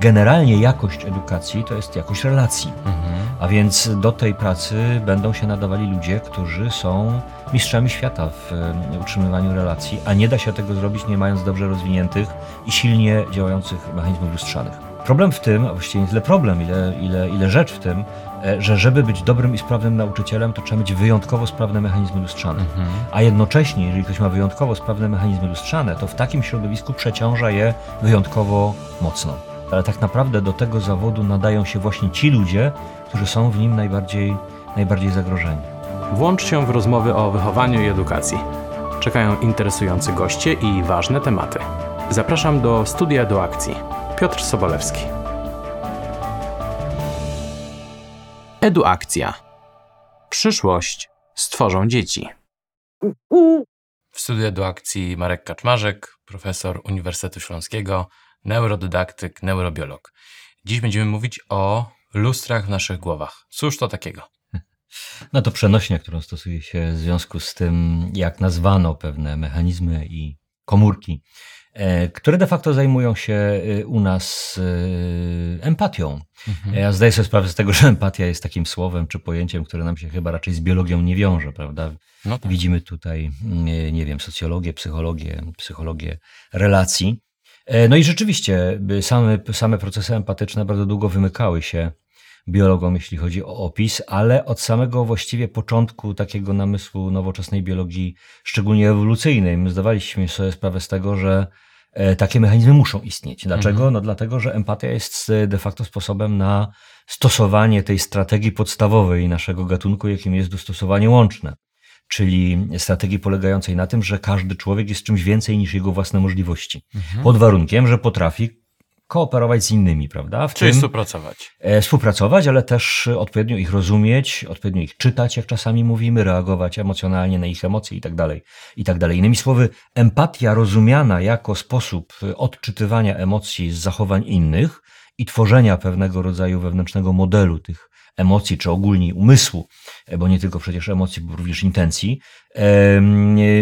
generalnie jakość edukacji to jest jakość relacji. A więc do tej pracy będą się nadawali ludzie, którzy są mistrzami świata w utrzymywaniu relacji, a nie da się tego zrobić nie mając dobrze rozwiniętych i silnie działających mechanizmów lustrzanych. Problem w tym, a właściwie nie tyle problem, ile, ile, ile rzecz w tym, e, że żeby być dobrym i sprawnym nauczycielem, to trzeba mieć wyjątkowo sprawne mechanizmy lustrzane. A jednocześnie, jeżeli ktoś ma wyjątkowo sprawne mechanizmy lustrzane, to w takim środowisku przeciąża je wyjątkowo mocno. Ale tak naprawdę do tego zawodu nadają się właśnie ci ludzie, którzy są w nim najbardziej, najbardziej zagrożeni. Włącz się w rozmowy o wychowaniu i edukacji. Czekają interesujący goście i ważne tematy. Zapraszam do studia do akcji. Piotr Sobolewski. Eduakcja. Przyszłość stworzą dzieci. W studiu do akcji Marek Kaczmarzek, profesor Uniwersytetu Śląskiego, neurodydaktyk, neurobiolog. Dziś będziemy mówić o lustrach w naszych głowach. Cóż to takiego? No to przenośnia, którą stosuje się w związku z tym, jak nazwano pewne mechanizmy i komórki, e, które de facto zajmują się e, u nas e, empatią. Ja zdaję sobie sprawę z tego, że empatia jest takim słowem czy pojęciem, które nam się chyba raczej z biologią nie wiąże, prawda? No tak. Widzimy tutaj, nie, nie wiem, socjologię, psychologię, psychologię relacji. E, No i rzeczywiście same, same procesy empatyczne bardzo długo wymykały się biologom, jeśli chodzi o opis, ale od samego właściwie początku takiego namysłu nowoczesnej biologii, szczególnie ewolucyjnej, my zdawaliśmy sobie sprawę z tego, że e, takie mechanizmy muszą istnieć. Dlaczego? No dlatego, że empatia jest de facto sposobem na stosowanie tej strategii podstawowej naszego gatunku, jakim jest dostosowanie łączne. Czyli strategii polegającej na tym, że każdy człowiek jest czymś więcej niż jego własne możliwości. Pod warunkiem, że potrafi kooperować z innymi, prawda? W Czyli współpracować. e, współpracować, ale też odpowiednio ich rozumieć, odpowiednio ich czytać, jak czasami mówimy, reagować emocjonalnie na ich emocje i tak dalej, i tak dalej. Innymi słowy, empatia rozumiana jako sposób odczytywania emocji z zachowań innych i tworzenia pewnego rodzaju wewnętrznego modelu tych emocji, czy ogólnie umysłu, bo nie tylko przecież emocji, bo również intencji,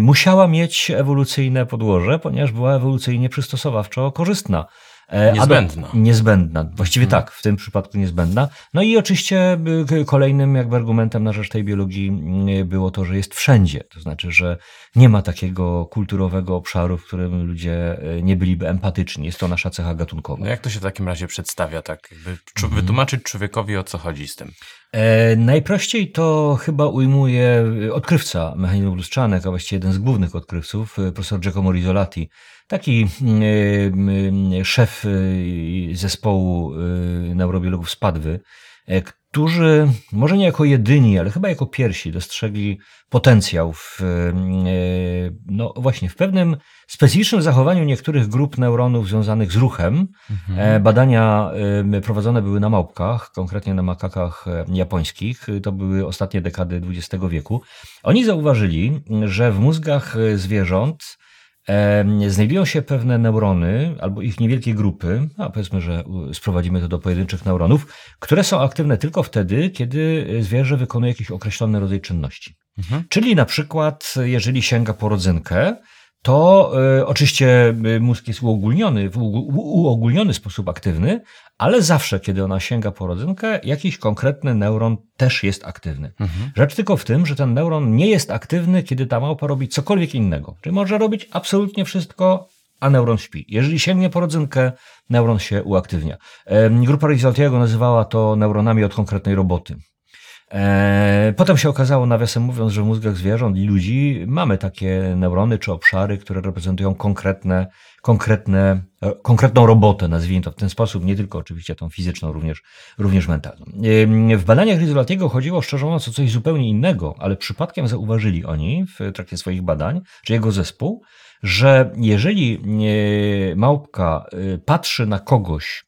musiała mieć ewolucyjne podłoże, ponieważ była ewolucyjnie przystosowawczo korzystna. E, a do- Niezbędna. Niezbędna. Właściwie tak, w tym przypadku niezbędna. No i oczywiście y, kolejnym jakby argumentem na rzecz tej biologii y, było to, że jest wszędzie. To znaczy, że nie ma takiego kulturowego obszaru, w którym ludzie y, nie byliby empatyczni. Jest to nasza cecha gatunkowa. No jak to się w takim razie przedstawia, tak jakby Mhm. wytłumaczyć człowiekowi o co chodzi z tym? E, najprościej to chyba ujmuje y, odkrywca mechanizmów lustrzanych, a właściwie jeden z głównych odkrywców, y, profesor Giacomo Rizzolatti, taki y, y, szef y, zespołu neurobiologów z Padwy, e, którzy może nie jako jedyni, ale chyba jako pierwsi dostrzegli potencjał w, y, no właśnie, w pewnym specyficznym zachowaniu niektórych grup neuronów związanych z ruchem, E, Badania e, prowadzone były na małpkach, konkretnie na makakach e, japońskich. To były ostatnie dekady XX wieku. Oni zauważyli, że w mózgach e, zwierząt e, znajdują się pewne neurony albo ich niewielkie grupy, a powiedzmy, że sprowadzimy to do pojedynczych neuronów, które są aktywne tylko wtedy, kiedy zwierzę wykonuje jakiś określony rodzaj czynności. Mhm. Czyli na przykład, jeżeli sięga po rodzynkę, to e, oczywiście e, mózg jest uogólniony, w uogólniony sposób aktywny, ale zawsze, kiedy ona sięga po rodzynkę, jakiś konkretny neuron też jest aktywny. Mhm. Rzecz tylko w tym, że ten neuron nie jest aktywny, kiedy ta małpa robi cokolwiek innego. Czyli może robić absolutnie wszystko, a neuron śpi. Jeżeli sięgnie po rodzynkę, neuron się uaktywnia. Grupa Rizzoltiego nazywała to neuronami od konkretnej roboty. E, Potem się okazało, nawiasem mówiąc, że w mózgach zwierząt i ludzi mamy takie neurony czy obszary, które reprezentują konkretne, konkretne, e, konkretną robotę, nazwijmy to w ten sposób, nie tylko oczywiście tą fizyczną, również, również mentalną. E, W badaniach Rizzolatiego chodziło szczerze mówiąc o coś zupełnie innego, ale przypadkiem zauważyli oni w trakcie swoich badań, czy jego zespół, że jeżeli małpka patrzy na kogoś,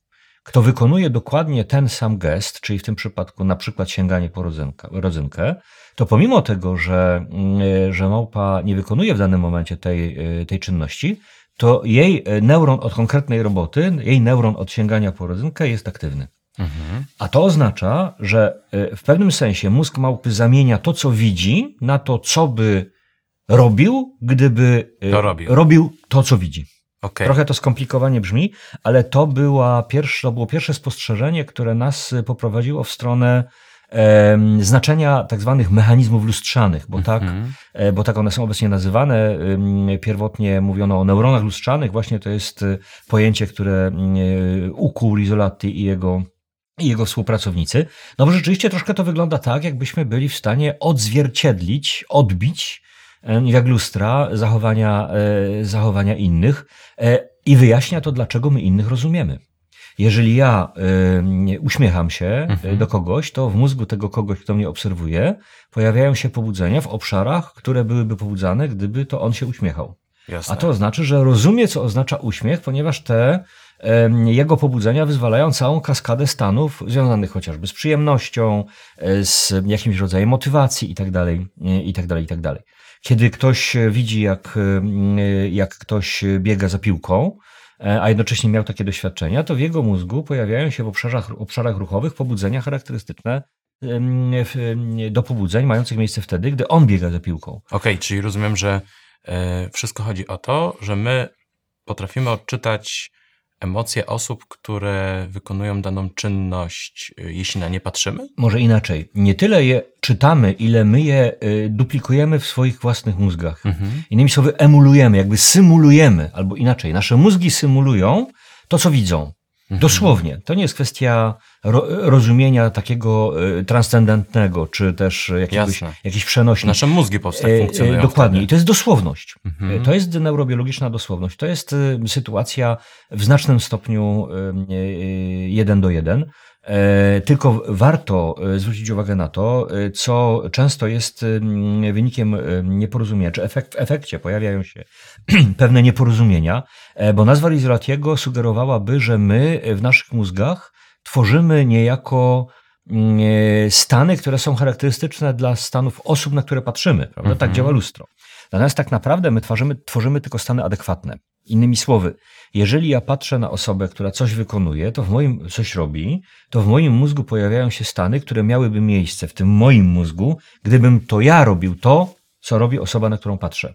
kto wykonuje dokładnie ten sam gest, czyli w tym przypadku na przykład sięganie po rodzynkę, rodzynkę to pomimo tego, że, mm, że małpa nie wykonuje w danym momencie tej, y, tej czynności, to jej y, neuron od konkretnej roboty, jej neuron od sięgania po rodzynkę jest aktywny. Mhm. A to oznacza, że y, w pewnym sensie mózg małpy zamienia to, co widzi, na to, co by robił, gdyby To robił. robił to, co widzi. Okay. Trochę to skomplikowanie brzmi, ale to, była pierwsze, to było pierwsze spostrzeżenie, które nas poprowadziło w stronę e, znaczenia tak zwanych mechanizmów lustrzanych, bo, tak, Mhm. e, bo tak one są obecnie nazywane. Pierwotnie mówiono o neuronach lustrzanych, właśnie to jest e, pojęcie, które e, ukuł Rizzolatti i jego i jego współpracownicy. No bo rzeczywiście troszkę to wygląda tak, jakbyśmy byli w stanie odzwierciedlić, odbić jak lustra zachowania, e, zachowania innych e, i wyjaśnia to, dlaczego my innych rozumiemy. Jeżeli ja e, uśmiecham się e, Mhm. do kogoś, to w mózgu tego kogoś, kto mnie obserwuje, pojawiają się pobudzenia w obszarach, które byłyby pobudzane, gdyby to on się uśmiechał. Jasne. A to znaczy, że rozumie, co oznacza uśmiech, ponieważ te jego pobudzenia wyzwalają całą kaskadę stanów związanych chociażby z przyjemnością, e, z jakimś rodzajem motywacji itd., itd., itd. Kiedy ktoś e, widzi, jak, e, jak ktoś biega za piłką, a jednocześnie miał takie doświadczenia, to w jego mózgu pojawiają się w obszarach, obszarach ruchowych pobudzenia charakterystyczne do pobudzeń mających miejsce wtedy, gdy on biega za piłką. Okej, czyli rozumiem, że wszystko chodzi o to, że my potrafimy odczytać emocje osób, które wykonują daną czynność, e, jeśli na nie patrzymy? Może inaczej. Nie tyle je czytamy, ile my je y, duplikujemy w swoich własnych mózgach. Mhm. Innymi słowy, emulujemy, jakby symulujemy, albo inaczej. Nasze mózgi symulują to, co widzą. Mhm. Dosłownie. To nie jest kwestia ro, rozumienia takiego y, transcendentnego, czy też jakiegoś, Jasne. jakiejś przenośni. Nasze mózgi powstają, E, e, funkcjonują Dokładnie. I wtedy. to jest dosłowność. Mhm. E, To jest neurobiologiczna dosłowność. To jest y, sytuacja w znacznym stopniu y, jeden do jeden. E, Tylko warto y, zwrócić uwagę na to, y, co często jest y, wynikiem nieporozumienia, czy efekt, w efekcie pojawiają się pewne nieporozumienia, e, bo nazwa Rizzolatiego sugerowałaby, że my w naszych mózgach tworzymy niejako mm, e, stany, które są charakterystyczne dla stanów osób, na które patrzymy. Prawda? Tak Mhm. działa lustro. Natomiast tak naprawdę my tworzymy, tworzymy tylko stany adekwatne. Innymi słowy, jeżeli ja patrzę na osobę, która coś wykonuje, to w moim coś robi, to w moim mózgu pojawiają się stany, które miałyby miejsce w tym moim mózgu, gdybym to ja robił to, co robi osoba, na którą patrzę.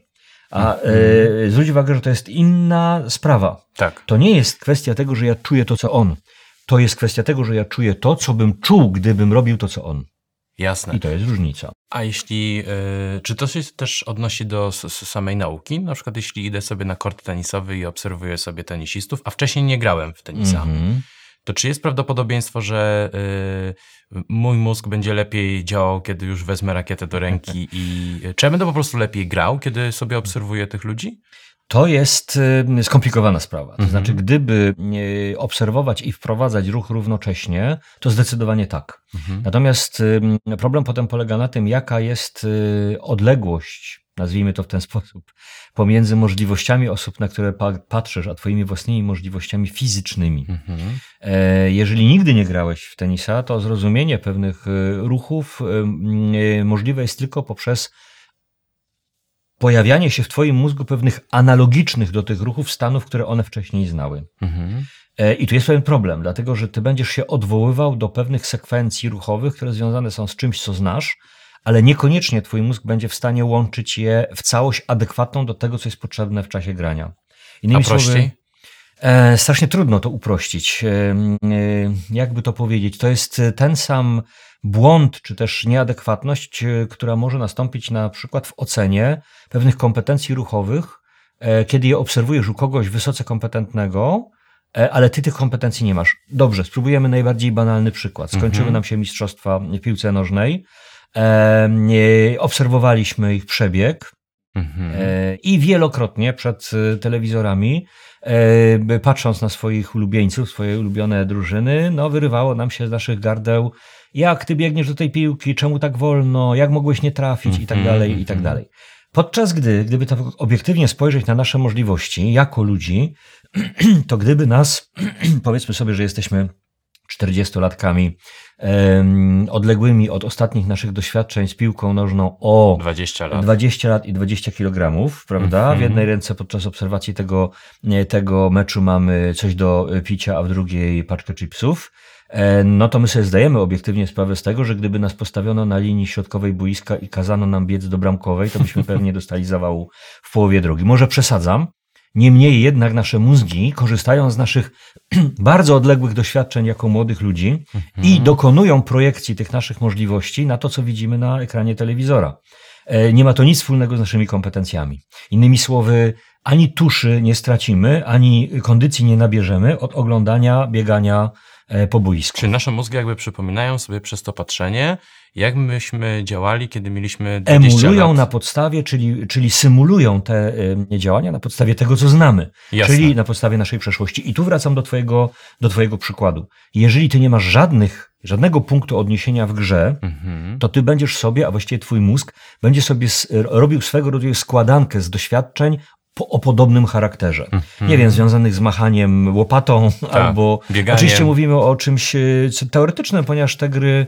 A e, zwróć uwagę, że to jest inna sprawa. Tak. To nie jest kwestia tego, że ja czuję to, co on. To jest kwestia tego, że ja czuję to, co bym czuł, gdybym robił to, co on. Jasne. I to jest różnica. A jeśli, y, czy to się też odnosi do samej nauki? Na przykład jeśli idę sobie na kort tenisowy i obserwuję sobie tenisistów, a wcześniej nie grałem w tenisa, Mhm. to czy jest prawdopodobieństwo, że y, mój mózg będzie lepiej działał, kiedy już wezmę rakietę do ręki i czy ja będę po prostu lepiej grał, kiedy sobie obserwuję tych ludzi? To jest y, skomplikowana sprawa. To Mhm. znaczy, gdyby obserwować i wprowadzać ruch równocześnie, to zdecydowanie tak. Mhm. Natomiast y, problem potem polega na tym, jaka jest y, odległość, nazwijmy to w ten sposób, pomiędzy możliwościami osób, na które pa- patrzysz, a twoimi własnymi możliwościami fizycznymi. Mhm. E, Jeżeli nigdy nie grałeś w tenisa, to zrozumienie pewnych ruchów możliwe jest tylko poprzez pojawianie się w Twoim mózgu pewnych analogicznych do tych ruchów stanów, które one wcześniej znały. Mhm. E, I tu jest pewien problem, dlatego że Ty będziesz się odwoływał do pewnych sekwencji ruchowych, które związane są z czymś, co znasz, ale niekoniecznie Twój mózg będzie w stanie łączyć je w całość adekwatną do tego, co jest potrzebne w czasie grania. A Innymi słowy, prościej? E, strasznie trudno to uprościć. E, e, jakby to powiedzieć? To jest ten sam błąd, czy też nieadekwatność, która może nastąpić na przykład w ocenie pewnych kompetencji ruchowych, e, kiedy je obserwujesz u kogoś wysoce kompetentnego, ale ty tych kompetencji nie masz. Dobrze, spróbujemy najbardziej banalny przykład. Skończyły Mhm. nam się mistrzostwa w piłce nożnej. E, obserwowaliśmy ich przebieg. Mhm. E, I wielokrotnie przed e, telewizorami, e, patrząc na swoich ulubieńców, swoje ulubione drużyny, no wyrywało nam się z naszych gardeł, jak ty biegniesz do tej piłki, czemu tak wolno, jak mogłeś nie trafić i tak Mhm, dalej, i tak mhm. dalej. Podczas gdy, gdyby tak obiektywnie spojrzeć na nasze możliwości jako ludzi, to gdyby nas, powiedzmy sobie, że jesteśmy 40-latkami em, odległymi od ostatnich naszych doświadczeń z piłką nożną o 20 lat. 20 lat i 20 kg, prawda? Mhm. W jednej ręce podczas obserwacji tego, tego meczu mamy coś do picia, a w drugiej paczkę chipsów. E, No to my sobie zdajemy obiektywnie sprawę z tego, że gdyby nas postawiono na linii środkowej boiska i kazano nam biec do bramkowej, to byśmy pewnie dostali zawału w połowie drogi. Może przesadzam. Niemniej jednak nasze mózgi korzystają z naszych bardzo odległych doświadczeń jako młodych ludzi i Mhm. dokonują projekcji tych naszych możliwości na to, co widzimy na ekranie telewizora. E, Nie ma to nic wspólnego z naszymi kompetencjami. Innymi słowy, ani tuszy nie stracimy, ani kondycji nie nabierzemy od oglądania, biegania e, po boisku. Czy nasze mózgi jakby przypominają sobie przez to patrzenie, jak myśmy działali, kiedy mieliśmy 20 Emulują lat? na podstawie, czyli, czyli symulują te e, działania na podstawie tego, co znamy. Jasne. Czyli na podstawie naszej przeszłości. I tu wracam do twojego, do twojego przykładu. Jeżeli ty nie masz żadnych, żadnego punktu odniesienia w grze, Mhm. to ty będziesz sobie, a właściwie twój mózg, będzie sobie robił swego rodzaju składankę z doświadczeń po, o podobnym charakterze. Mhm. Nie wiem, związanych z machaniem łopatą albo... bieganiem. Oczywiście mówimy o czymś e, teoretycznym, ponieważ te gry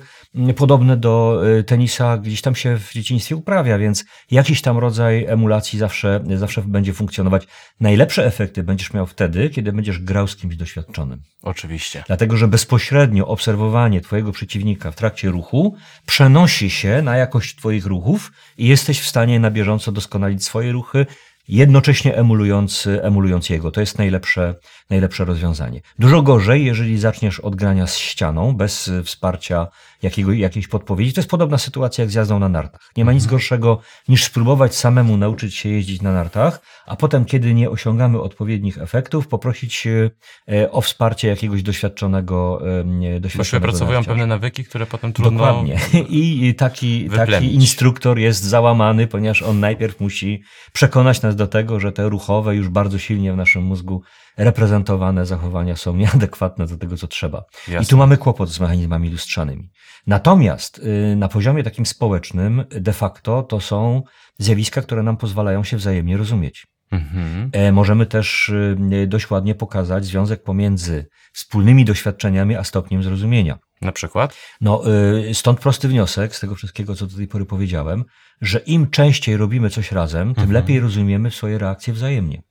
podobne do e, tenisa gdzieś tam się w dzieciństwie uprawia, więc jakiś tam rodzaj emulacji zawsze, zawsze będzie funkcjonować. Najlepsze efekty będziesz miał wtedy, kiedy będziesz grał z kimś doświadczonym. Oczywiście. Dlatego, że bezpośrednio obserwowanie Twojego przeciwnika w trakcie ruchu przenosi się na jakość Twoich ruchów i jesteś w stanie na bieżąco doskonalić swoje ruchy, jednocześnie emulując, emulując jego. To jest najlepsze, najlepsze rozwiązanie. Dużo gorzej, jeżeli zaczniesz od grania z ścianą, bez y, wsparcia jakiego, jakiejś podpowiedzi. To jest podobna sytuacja jak z jazdą na nartach. Nie ma nic gorszego niż spróbować samemu nauczyć się jeździć na nartach, a potem, kiedy nie osiągamy odpowiednich efektów, poprosić e, o wsparcie jakiegoś doświadczonego, nie, Bo się doświadczonego wypracowują pewne nawyki, które potem trudno... Dokładnie. I taki, taki instruktor jest załamany, ponieważ on najpierw musi przekonać nas do tego, że te ruchowe, już bardzo silnie w naszym mózgu reprezentowane zachowania są nieadekwatne do tego, co trzeba. I Jasne. tu mamy kłopot z mechanizmami lustrzanymi. Natomiast y, na poziomie takim społecznym, de facto, to są zjawiska, które nam pozwalają się wzajemnie rozumieć. Mhm. E, Możemy też y, dość ładnie pokazać związek pomiędzy wspólnymi doświadczeniami a stopniem zrozumienia. Na przykład? No, y, stąd prosty wniosek z tego wszystkiego, co do tej pory powiedziałem, że im częściej robimy coś razem, tym Mhm. lepiej rozumiemy swoje reakcje wzajemnie.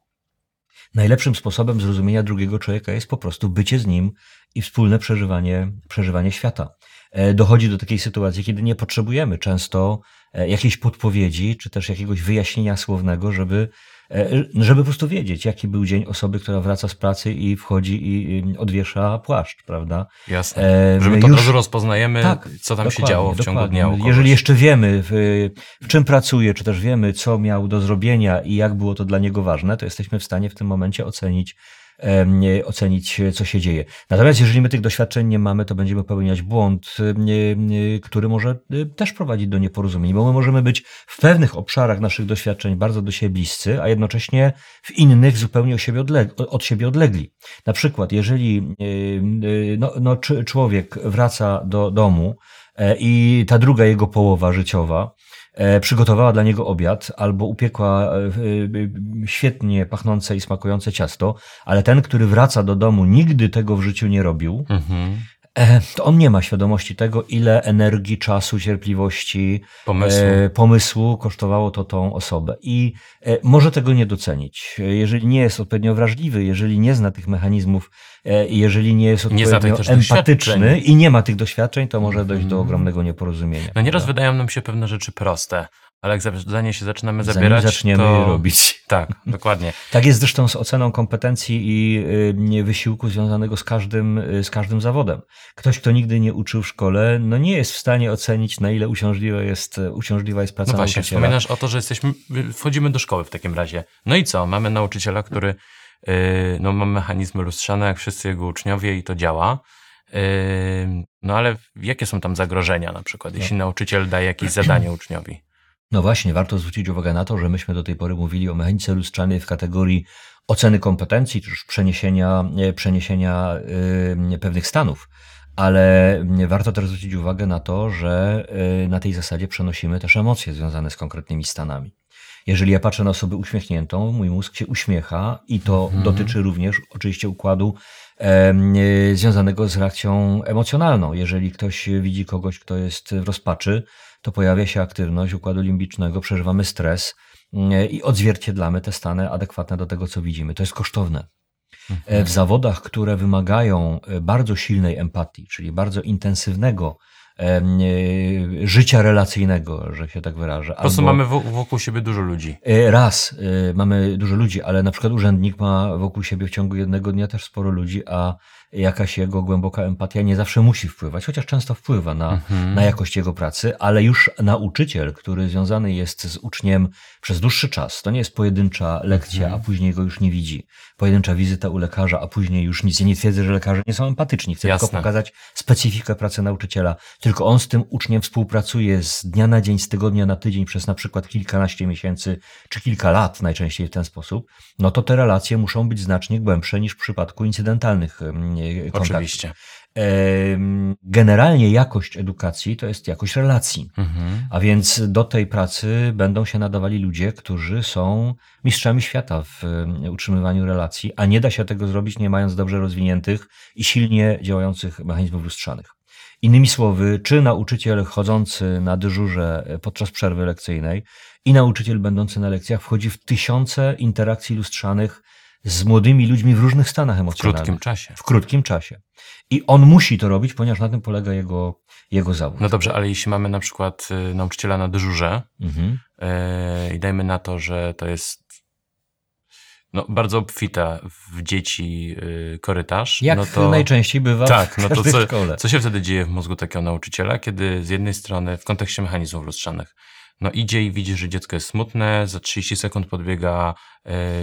Najlepszym sposobem zrozumienia drugiego człowieka jest po prostu bycie z nim i wspólne przeżywanie, przeżywanie świata. E, Dochodzi do takiej sytuacji, kiedy nie potrzebujemy często e, jakiejś podpowiedzi, czy też jakiegoś wyjaśnienia słownego, żeby, żeby po prostu wiedzieć, jaki był dzień osoby, która wraca z pracy i wchodzi i odwiesza płaszcz, prawda? Jasne. E, Że my my to od już- razu rozpoznajemy, tak, co tam się działo w ciągu dokładnie. dnia. Jeżeli jeszcze wiemy, w, w czym pracuje, czy też wiemy, co miał do zrobienia i jak było to dla niego ważne, to jesteśmy w stanie w tym momencie ocenić, ocenić, co się dzieje. Natomiast jeżeli my tych doświadczeń nie mamy, to będziemy popełniać błąd, który może y, też prowadzić do nieporozumień, bo my możemy być w pewnych obszarach naszych doświadczeń bardzo do siebie bliscy, a jednocześnie w innych zupełnie od siebie, odleg- od siebie odlegli. Na przykład, jeżeli y, no, no, człowiek wraca do domu e, i ta druga jego połowa życiowa przygotowała dla niego obiad albo upiekła e, e, świetnie pachnące i smakujące ciasto, ale ten, który wraca do domu, nigdy tego w życiu nie robił, Mhm. E, to on nie ma świadomości tego, ile energii, czasu, cierpliwości, Pomysł. e, pomysłu kosztowało to tą osobę. I e, może tego nie docenić. E, Jeżeli nie jest odpowiednio wrażliwy, jeżeli nie zna tych mechanizmów, e, jeżeli nie jest Nie odpowiednio też empatyczny i nie ma tych doświadczeń, to może dojść do Mhm. ogromnego nieporozumienia. No nieraz prawda? wydają nam się pewne rzeczy proste, ale jak za- zanim się zaczynamy Zanim zabierać, zaczniemy to... robić. Tak, dokładnie. Tak jest zresztą z oceną kompetencji i y, wysiłku związanego z każdym, y, z każdym zawodem. Ktoś, kto nigdy nie uczył w szkole, no nie jest w stanie ocenić, na ile uciążliwa jest, uciążliwa jest praca No właśnie, nauczyciela. wspominasz o to, że jesteśmy, wchodzimy do szkoły w takim razie. No i co? Mamy nauczyciela, który no, ma mechanizmy lustrzane, jak wszyscy jego uczniowie i to działa. No ale jakie są tam zagrożenia na przykład, jeśli nauczyciel daje jakieś zadanie uczniowi? No właśnie, warto zwrócić uwagę na to, że myśmy do tej pory mówili o mechanice lustrzanej w kategorii oceny kompetencji, czy też przeniesienia, e, przeniesienia y, pewnych stanów. Ale warto też zwrócić uwagę na to, że y, na tej zasadzie przenosimy też emocje związane z konkretnymi stanami. Jeżeli ja patrzę na osobę uśmiechniętą, mój mózg się uśmiecha i to Mhm. dotyczy również oczywiście układu y, związanego z reakcją emocjonalną. Jeżeli ktoś widzi kogoś, kto jest w rozpaczy, to pojawia się aktywność układu limbicznego, przeżywamy stres mm, i odzwierciedlamy te stany adekwatne do tego, co widzimy. To jest kosztowne. E, W zawodach, które wymagają e, bardzo silnej empatii, czyli bardzo intensywnego życia relacyjnego, że się tak wyrażę. Po prostu mamy wokół siebie dużo ludzi. Raz, mamy dużo ludzi, ale na przykład urzędnik ma wokół siebie w ciągu jednego dnia też sporo ludzi, a jakaś jego głęboka empatia nie zawsze musi wpływać, chociaż często wpływa na, mhm. na jakość jego pracy, ale już nauczyciel, który związany jest z uczniem przez dłuższy czas, to nie jest pojedyncza lekcja, mhm. a później go już nie widzi. Pojedyncza wizyta u lekarza, a później już nic. Ja nie twierdzę, że lekarze nie są empatyczni. Chcę Jasne. tylko pokazać specyfikę pracy nauczyciela. Tylko on z tym uczniem współpracuje z dnia na dzień, z tygodnia na tydzień przez na przykład kilkanaście miesięcy, czy kilka lat najczęściej w ten sposób. No to te relacje muszą być znacznie głębsze niż w przypadku incydentalnych kontaktów. Oczywiście. Generalnie jakość edukacji to jest jakość relacji. Mhm. A więc do tej pracy będą się nadawali ludzie, którzy są mistrzami świata w utrzymywaniu relacji, a nie da się tego zrobić, nie mając dobrze rozwiniętych i silnie działających mechanizmów lustrzanych. Innymi słowy, czy nauczyciel chodzący na dyżurze podczas przerwy lekcyjnej i nauczyciel będący na lekcjach wchodzi w tysiące interakcji lustrzanych z młodymi ludźmi w różnych stanach emocjonalnych. W krótkim czasie. W krótkim czasie. I on musi to robić, ponieważ na tym polega jego, jego zawód. No dobrze, ale jeśli mamy na przykład y, nauczyciela na dyżurze mhm. yy, i dajmy na to, że to jest no, bardzo obfita w dzieci yy, korytarz. Jak no to, najczęściej bywa tak, w no to co, szkole. co się wtedy dzieje w mózgu takiego nauczyciela, kiedy z jednej strony w kontekście mechanizmów lustrzanych no idzie i widzi, że dziecko jest smutne, za 30 sekund podbiega e,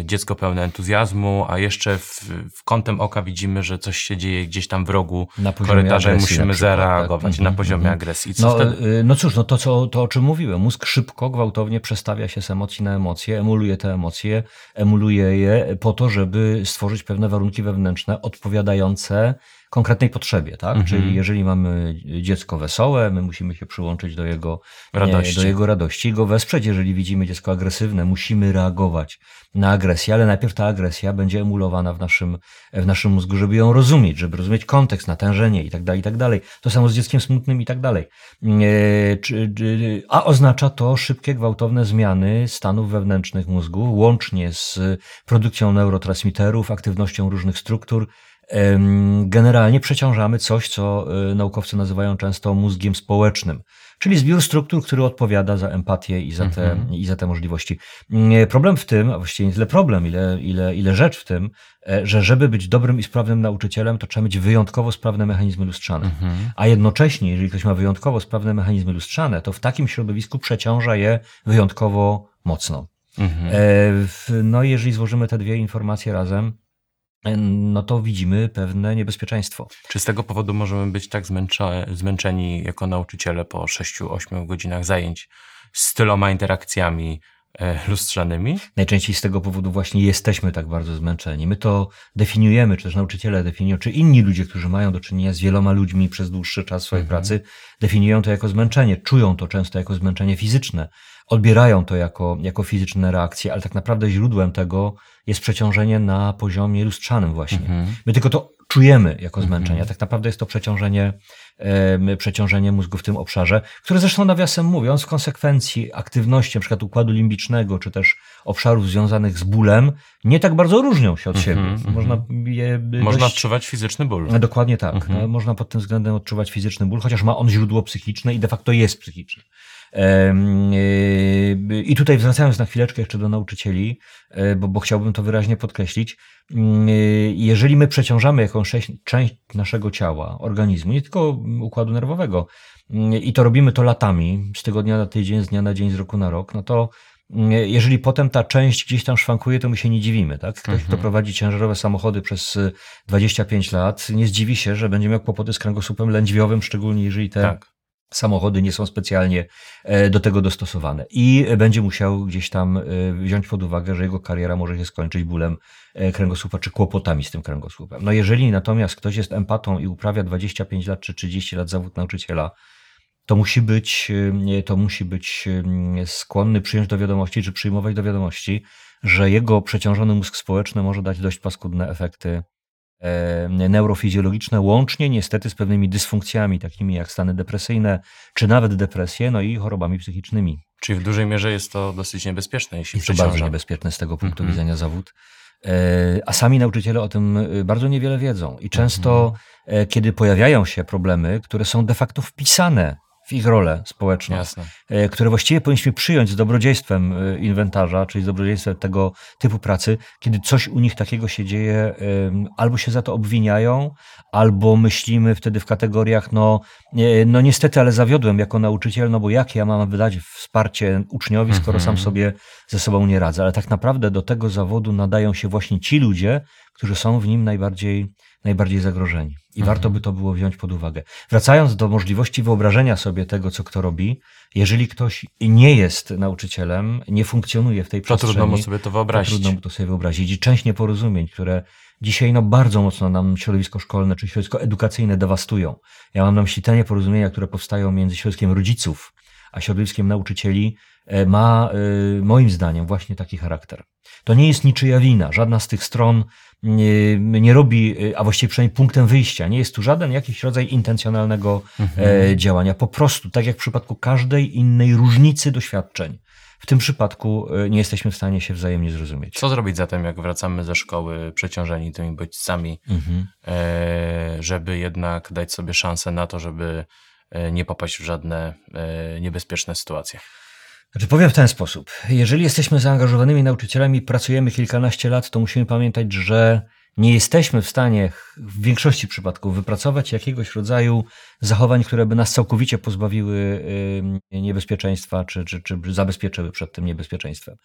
dziecko pełne entuzjazmu, a jeszcze w, w kątem oka widzimy, że coś się dzieje gdzieś tam w rogu korytarza i musimy zareagować tak? na poziomie mm -hmm. agresji. No, wtedy? no cóż, no to, co, to o czym mówiłem. Mózg szybko, gwałtownie przestawia się z emocji na emocje, emuluje te emocje, emuluje je po to, żeby stworzyć pewne warunki wewnętrzne odpowiadające konkretnej potrzebie, tak? Mhm. Czyli jeżeli mamy dziecko wesołe, my musimy się przyłączyć do jego radości, do jego radości go wesprzeć. Jeżeli widzimy dziecko agresywne, musimy reagować na agresję, ale najpierw ta agresja będzie emulowana w naszym, w naszym mózgu, żeby ją rozumieć, żeby rozumieć kontekst, natężenie tak tak dalej. To samo z dzieckiem smutnym i tak dalej. E, a oznacza to szybkie, gwałtowne zmiany stanów wewnętrznych mózgu, łącznie z produkcją neurotransmiterów, aktywnością różnych struktur, generalnie przeciążamy coś, co e, naukowcy nazywają często mózgiem społecznym, czyli zbiór struktur, który odpowiada za empatię i za te, mhm. i za te możliwości. Mm, problem w tym, a właściwie nie tyle problem, ile, ile, ile rzecz w tym, e, że żeby być dobrym i sprawnym nauczycielem, to trzeba mieć wyjątkowo sprawne mechanizmy lustrzane. Mhm. A jednocześnie, jeżeli ktoś ma wyjątkowo sprawne mechanizmy lustrzane, to w takim środowisku przeciąża je wyjątkowo mocno. Mhm. E, no, jeżeli złożymy te dwie informacje razem, no to widzimy pewne niebezpieczeństwo. Czy z tego powodu możemy być tak zmęczeni jako nauczyciele po 6-8 godzinach zajęć z tyloma interakcjami e, lustrzanymi? Najczęściej z tego powodu właśnie jesteśmy tak bardzo zmęczeni. My to definiujemy, czy też nauczyciele definiują, czy inni ludzie, którzy mają do czynienia z wieloma ludźmi przez dłuższy czas swojej mhm. pracy, definiują to jako zmęczenie, czują to często jako zmęczenie fizyczne odbierają to jako, jako fizyczne reakcje, ale tak naprawdę źródłem tego jest przeciążenie na poziomie lustrzanym właśnie. Mhm. My tylko to czujemy jako zmęczenie, mhm. tak naprawdę jest to przeciążenie, e, przeciążenie mózgu w tym obszarze, które zresztą nawiasem mówiąc w konsekwencji aktywności np. układu limbicznego, czy też obszarów związanych z bólem, nie tak bardzo różnią się od mhm, siebie. Mhm. Można je Można dość... odczuwać fizyczny ból. Dokładnie tak. Mhm. Można pod tym względem odczuwać fizyczny ból, chociaż ma on źródło psychiczne i de facto jest psychiczny. Yy, I tutaj wracając na chwileczkę jeszcze do nauczycieli, e, bo, bo chciałbym to wyraźnie podkreślić, yy, jeżeli my przeciążamy jakąś część naszego ciała, organizmu, nie tylko układu nerwowego, yy, i to robimy to latami, z tygodnia na tydzień, z dnia na dzień, z roku na rok, no to jeżeli potem ta część gdzieś tam szwankuje, to my się nie dziwimy. Tak? Ktoś, mhm. kto prowadzi ciężarowe samochody przez 25 lat, nie zdziwi się, że będzie miał kłopoty z kręgosłupem lędźwiowym, szczególnie jeżeli te tak samochody nie są specjalnie e, do tego dostosowane i będzie musiał gdzieś tam e, wziąć pod uwagę, że jego kariera może się skończyć bólem e, kręgosłupa czy kłopotami z tym kręgosłupem. No jeżeli natomiast ktoś jest empatą i uprawia 25 lat czy 30 lat zawód nauczyciela, to musi być, to musi być skłonny przyjąć do wiadomości, czy przyjmować do wiadomości, że jego przeciążony mózg społeczny może dać dość paskudne efekty neurofizjologiczne, łącznie niestety z pewnymi dysfunkcjami, takimi jak stany depresyjne, czy nawet depresje, no i chorobami psychicznymi. Czyli w dużej mierze jest to dosyć niebezpieczne, jeśli Jest to bardzo niebezpieczne z tego punktu mm -hmm. widzenia zawód. a sami nauczyciele o tym bardzo niewiele wiedzą. I często, mhm. kiedy pojawiają się problemy, które są de facto wpisane w ich rolę społeczną, Jasne. E, które właściwie powinniśmy przyjąć z dobrodziejstwem e, inwentarza, czyli z dobrodziejstwem tego typu pracy, kiedy coś u nich takiego się dzieje, albo się za to obwiniają, albo myślimy wtedy w kategoriach, no, no niestety, ale zawiodłem jako nauczyciel, no bo jak ja mam wydać wsparcie uczniowi, skoro sam mhm. sobie ze sobą nie radzę. Ale tak naprawdę do tego zawodu nadają się właśnie ci ludzie, którzy są w nim najbardziej najbardziej zagrożeni. I mhm. warto by to było wziąć pod uwagę. Wracając do możliwości wyobrażenia sobie tego, co kto robi, jeżeli ktoś nie jest nauczycielem, nie funkcjonuje w tej to przestrzeni, trudno mu sobie to wyobrazić. To trudno mu to sobie wyobrazić. I część nieporozumień, które dzisiaj no, bardzo mocno nam środowisko szkolne czy środowisko edukacyjne dewastują. Ja mam na myśli te nieporozumienia, które powstają między środowiskiem rodziców a środowiskiem nauczycieli, e, ma e, moim zdaniem właśnie taki charakter. To nie jest niczyja wina. Żadna z tych stron nie, nie robi, a właściwie przynajmniej punktem wyjścia, nie jest tu żaden jakiś rodzaj intencjonalnego mhm. E, działania. Po prostu, tak jak w przypadku każdej innej różnicy doświadczeń, w tym przypadku e, nie jesteśmy w stanie się wzajemnie zrozumieć. Co zrobić zatem, jak wracamy ze szkoły przeciążeni tymi bodźcami, mhm. E, żeby jednak dać sobie szansę na to, żeby nie popaść w żadne niebezpieczne sytuacje? Znaczy powiem w ten sposób. Jeżeli jesteśmy zaangażowanymi nauczycielami, pracujemy kilkanaście lat, to musimy pamiętać, że nie jesteśmy w stanie w większości przypadków wypracować jakiegoś rodzaju zachowań, które by nas całkowicie pozbawiły niebezpieczeństwa, czy, czy, czy zabezpieczyły przed tym niebezpieczeństwem.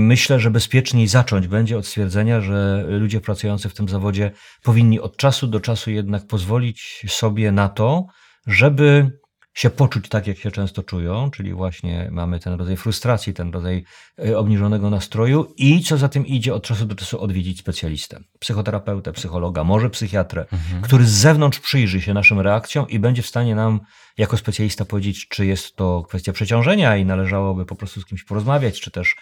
Myślę, że bezpieczniej zacząć będzie od stwierdzenia, że ludzie pracujący w tym zawodzie powinni od czasu do czasu jednak pozwolić sobie na to, żeby się poczuć tak, jak się często czują, czyli właśnie mamy ten rodzaj frustracji, ten rodzaj e, obniżonego nastroju i co za tym idzie, od czasu do czasu odwiedzić specjalistę, psychoterapeutę, psychologa, może psychiatrę, mhm. który z zewnątrz przyjrzy się naszym reakcjom i będzie w stanie nam jako specjalista powiedzieć, czy jest to kwestia przeciążenia i należałoby po prostu z kimś porozmawiać, czy też,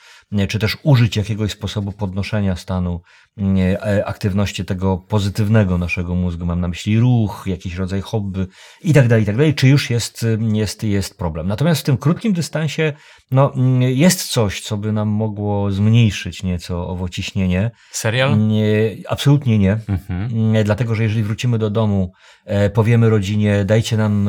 czy też użyć jakiegoś sposobu podnoszenia stanu e, aktywności tego pozytywnego naszego mózgu. Mam na myśli ruch, jakiś rodzaj hobby i tak dalej, i tak dalej. Czy już jest, jest, jest problem. Natomiast w tym krótkim dystansie no, jest coś, co by nam mogło zmniejszyć nieco owo ciśnienie. Serial? Nie, absolutnie nie. Mhm. Dlatego, że jeżeli wrócimy do domu, e, powiemy rodzinie, dajcie nam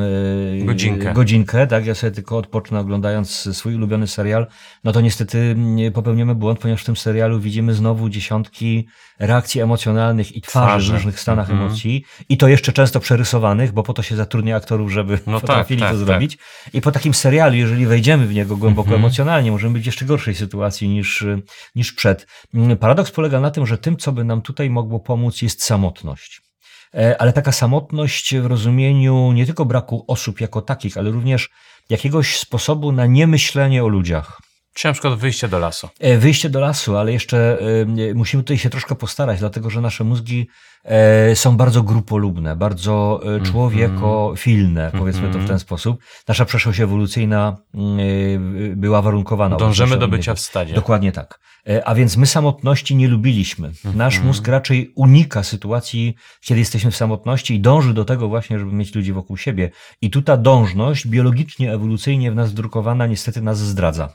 godzinkę. godzinkę, tak? Ja sobie tylko odpocznę oglądając swój ulubiony serial, no to niestety popełnimy błąd, ponieważ w tym serialu widzimy znowu dziesiątki reakcji emocjonalnych i twarzy w różnych stanach mm -hmm. emocji i to jeszcze często przerysowanych, bo po to się zatrudnia aktorów, żeby no tak, potrafili tak, to tak, zrobić. Tak. I po takim serialu, jeżeli wejdziemy w niego głęboko mm -hmm. emocjonalnie, możemy być w jeszcze gorszej sytuacji niż, niż przed. Paradoks polega na tym, że tym, co by nam tutaj mogło pomóc, jest samotność. E, ale taka samotność w rozumieniu nie tylko braku osób jako takich, ale również jakiegoś sposobu na niemyślenie o ludziach. Czy na przykład wyjście do lasu? E, wyjście do lasu, ale jeszcze e, musimy tutaj się troszkę postarać, dlatego że nasze mózgi są bardzo grupolubne, bardzo e, mhm. człowiekofilne, powiedzmy to w ten mhm. sposób. Nasza przeszłość ewolucyjna mm, e, była warunkowana. Dążymy do bycia w stadzie. Dokładnie tak. A więc my samotności nie lubiliśmy. Nasz mhm. mózg raczej unika sytuacji, kiedy jesteśmy w samotności i dąży do tego właśnie, żeby mieć ludzi wokół siebie. I tu ta dążność biologicznie, ewolucyjnie w nas drukowana niestety nas zdradza.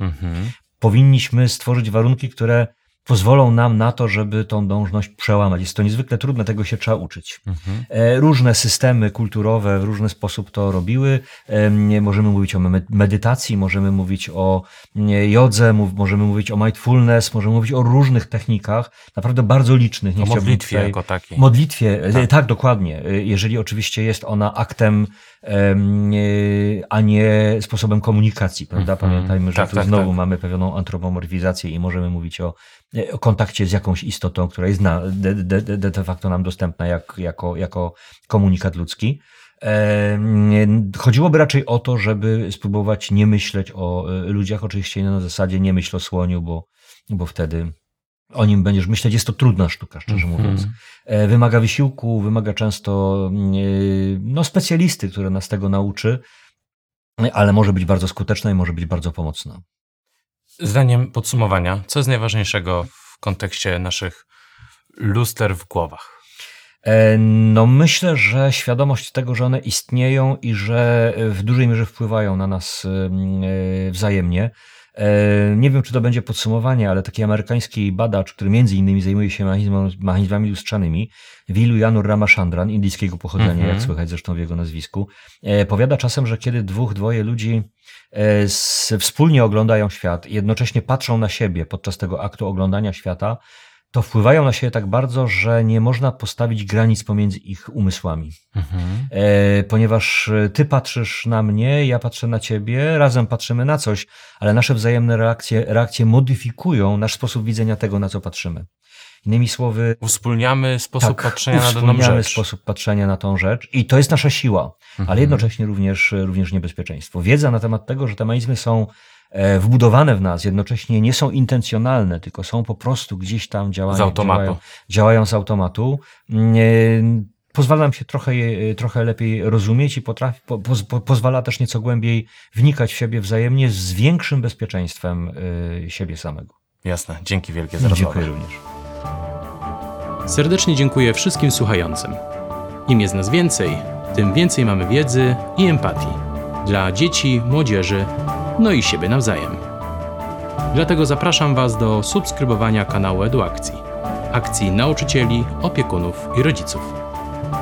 Powinniśmy stworzyć warunki, które pozwolą nam na to, żeby tą dążność przełamać. Jest to niezwykle trudne, tego się trzeba uczyć. Mhm. E, różne systemy kulturowe w różny sposób to robiły. Możemy mówić o medytacji, możemy mówić o jodze, możemy mówić o mindfulness, możemy mówić o różnych technikach, naprawdę bardzo licznych. Nie o modlitwie tutaj... jako takiej. Modlitwie, e, tak. tak, dokładnie. E, jeżeli oczywiście jest ona aktem a nie sposobem komunikacji, prawda? Mhm. Pamiętajmy, że tak, tu tak, znowu tak. mamy pewną antropomorfizację i możemy mówić o o kontakcie z jakąś istotą, która jest na, de, de, de, de facto nam dostępna jak, jako, jako komunikat ludzki. E, chodziłoby raczej o to, żeby spróbować nie myśleć o e, ludziach, oczywiście na zasadzie nie myśl o słoniu, bo, bo wtedy o nim będziesz myśleć. Jest to trudna sztuka, szczerze mm -hmm. mówiąc. Wymaga wysiłku, wymaga często no, specjalisty, który nas tego nauczy, ale może być bardzo skuteczna i może być bardzo pomocna. Zdaniem podsumowania, co jest najważniejszego w kontekście naszych luster w głowach? E, no, myślę, że świadomość tego, że one istnieją i że w dużej mierze wpływają na nas e, wzajemnie. E, nie wiem, czy to będzie podsumowanie, ale taki amerykański badacz, który między innymi zajmuje się mechanizmami lustrzanymi, Vilu Janur Ramachandran, indyjskiego pochodzenia, mm -hmm. jak słychać zresztą w jego nazwisku, e, powiada czasem, że kiedy dwóch, dwoje ludzi e, wspólnie oglądają świat i jednocześnie patrzą na siebie podczas tego aktu oglądania świata, to wpływają na siebie tak bardzo, że nie można postawić granic pomiędzy ich umysłami. Mhm. E, ponieważ ty patrzysz na mnie, ja patrzę na ciebie, razem patrzymy na coś, ale nasze wzajemne reakcje, reakcje modyfikują nasz sposób widzenia tego, na co patrzymy. Innymi słowy. Uwspólniamy sposób tak, patrzenia na daną rzecz. sposób patrzenia na tą rzecz i to jest nasza siła, mhm. ale jednocześnie również, również niebezpieczeństwo. Wiedza na temat tego, że te mechanizmy są E, wbudowane w nas, jednocześnie nie są intencjonalne, tylko są po prostu gdzieś tam działają, z automatu. Działają, działają z automatu, mm, e, pozwala nam się trochę, je, trochę lepiej rozumieć i potrafi, po, po, pozwala też nieco głębiej wnikać w siebie wzajemnie z większym bezpieczeństwem y, siebie samego. Jasne, dzięki wielkie za rozmowę. Dziękuję również. Serdecznie dziękuję wszystkim słuchającym. Im jest nas więcej, tym więcej mamy wiedzy i empatii dla dzieci, młodzieży no i siebie nawzajem. Dlatego zapraszam Was do subskrybowania kanału Eduakcji, akcji nauczycieli, opiekunów i rodziców.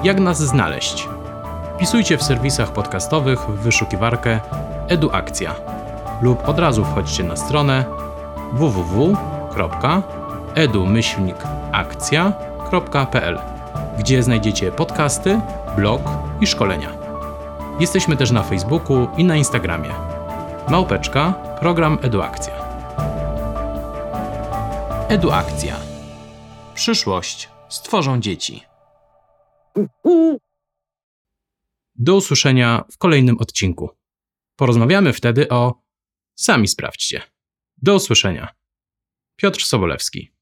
Jak nas znaleźć? Wpisujcie w serwisach podcastowych w wyszukiwarkę Eduakcja lub od razu wchodźcie na stronę www.edu-akcja.pl, gdzie znajdziecie podcasty, blog i szkolenia. Jesteśmy też na Facebooku i na Instagramie. Małpeczka, program Eduakcja. Eduakcja. Przyszłość stworzą dzieci. Do usłyszenia w kolejnym odcinku. Porozmawiamy wtedy o. Sami sprawdźcie. Do usłyszenia. Piotr Sobolewski.